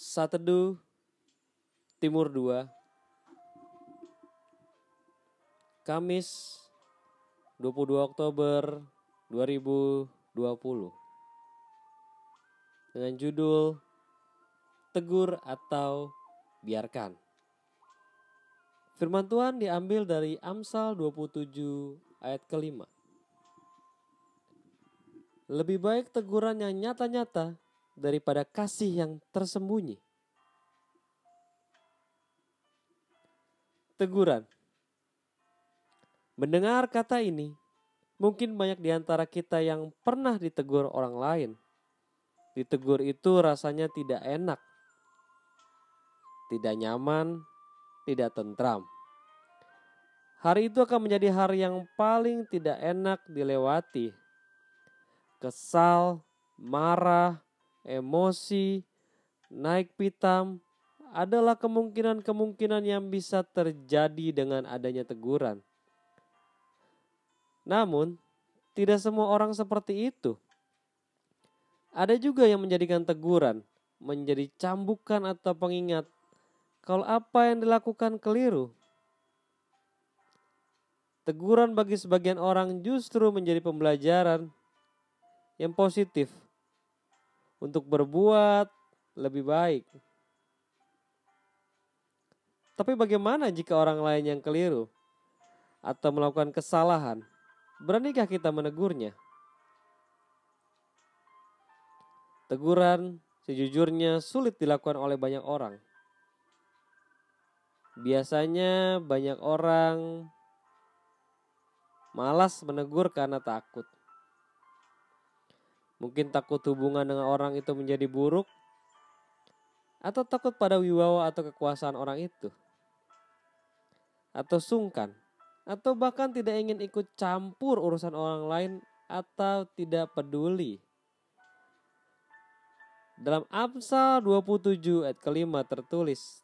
Satedu Timur 2 Kamis 22 Oktober 2020 dengan judul Tegur atau Biarkan. Firman Tuhan diambil dari Amsal 27 ayat kelima. Lebih baik teguran yang nyata-nyata daripada kasih yang tersembunyi. Teguran. Mendengar kata ini, mungkin banyak di antara kita yang pernah ditegur orang lain. Ditegur itu rasanya tidak enak, tidak nyaman, tidak tentram. Hari itu akan menjadi hari yang paling tidak enak dilewati. Kesal, marah, emosi, naik pitam adalah kemungkinan-kemungkinan yang bisa terjadi dengan adanya teguran. Namun, tidak semua orang seperti itu. Ada juga yang menjadikan teguran menjadi cambukan atau pengingat kalau apa yang dilakukan keliru. Teguran bagi sebagian orang justru menjadi pembelajaran yang positif untuk berbuat lebih baik. Tapi bagaimana jika orang lain yang keliru atau melakukan kesalahan? Beranikah kita menegurnya? Teguran sejujurnya sulit dilakukan oleh banyak orang. Biasanya banyak orang malas menegur karena takut. Mungkin takut hubungan dengan orang itu menjadi buruk, atau takut pada wibawa atau kekuasaan orang itu, atau sungkan, atau bahkan tidak ingin ikut campur urusan orang lain atau tidak peduli. Dalam Amsal 27 ayat kelima tertulis,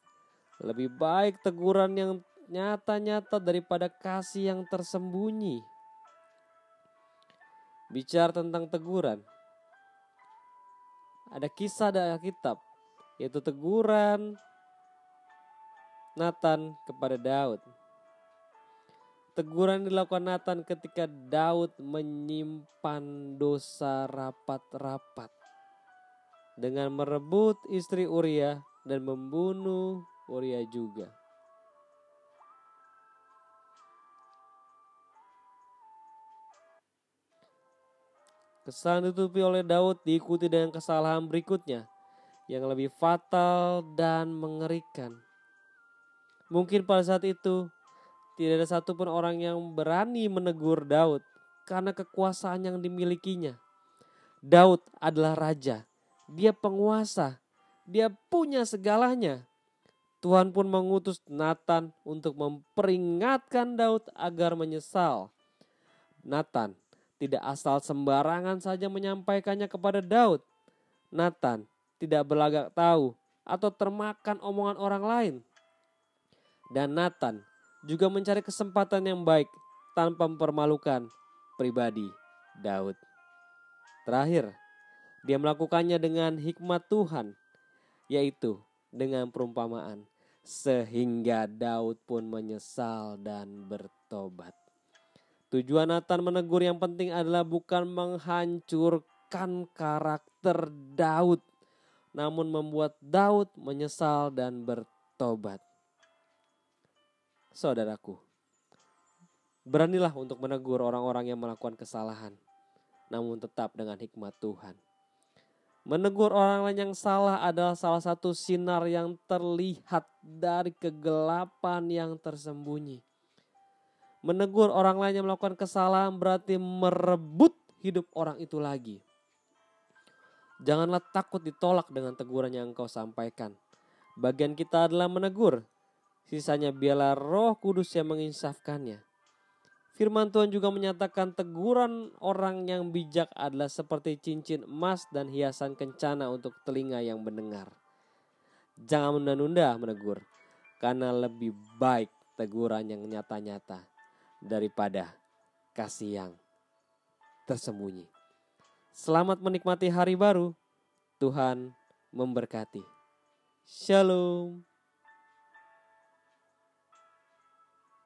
lebih baik teguran yang nyata-nyata daripada kasih yang tersembunyi. Bicara tentang teguran, ada kisah dari Alkitab, yaitu teguran Nathan kepada Daud. Teguran dilakukan Nathan ketika Daud menyimpan dosa rapat-rapat dengan merebut istri Uria dan membunuh Uria juga. Kesalahan ditutupi oleh Daud diikuti dengan kesalahan berikutnya yang lebih fatal dan mengerikan. Mungkin pada saat itu tidak ada satupun orang yang berani menegur Daud karena kekuasaan yang dimilikinya. Daud adalah raja, dia penguasa, dia punya segalanya. Tuhan pun mengutus Nathan untuk memperingatkan Daud agar menyesal. Nathan tidak asal sembarangan saja menyampaikannya kepada Daud. Nathan tidak berlagak tahu atau termakan omongan orang lain. Dan Nathan juga mencari kesempatan yang baik tanpa mempermalukan pribadi Daud. Terakhir, dia melakukannya dengan hikmat Tuhan, yaitu dengan perumpamaan, sehingga Daud pun menyesal dan bertobat. Tujuan Nathan menegur yang penting adalah bukan menghancurkan karakter Daud, namun membuat Daud menyesal dan bertobat. Saudaraku, beranilah untuk menegur orang-orang yang melakukan kesalahan, namun tetap dengan hikmat Tuhan. Menegur orang lain yang salah adalah salah satu sinar yang terlihat dari kegelapan yang tersembunyi. Menegur orang lain yang melakukan kesalahan berarti merebut hidup orang itu lagi. Janganlah takut ditolak dengan teguran yang engkau sampaikan. Bagian kita adalah menegur. Sisanya biarlah roh kudus yang menginsafkannya. Firman Tuhan juga menyatakan teguran orang yang bijak adalah seperti cincin emas dan hiasan kencana untuk telinga yang mendengar. Jangan menunda-nunda menegur, karena lebih baik teguran yang nyata-nyata daripada kasih yang tersembunyi. Selamat menikmati hari baru. Tuhan memberkati. Shalom.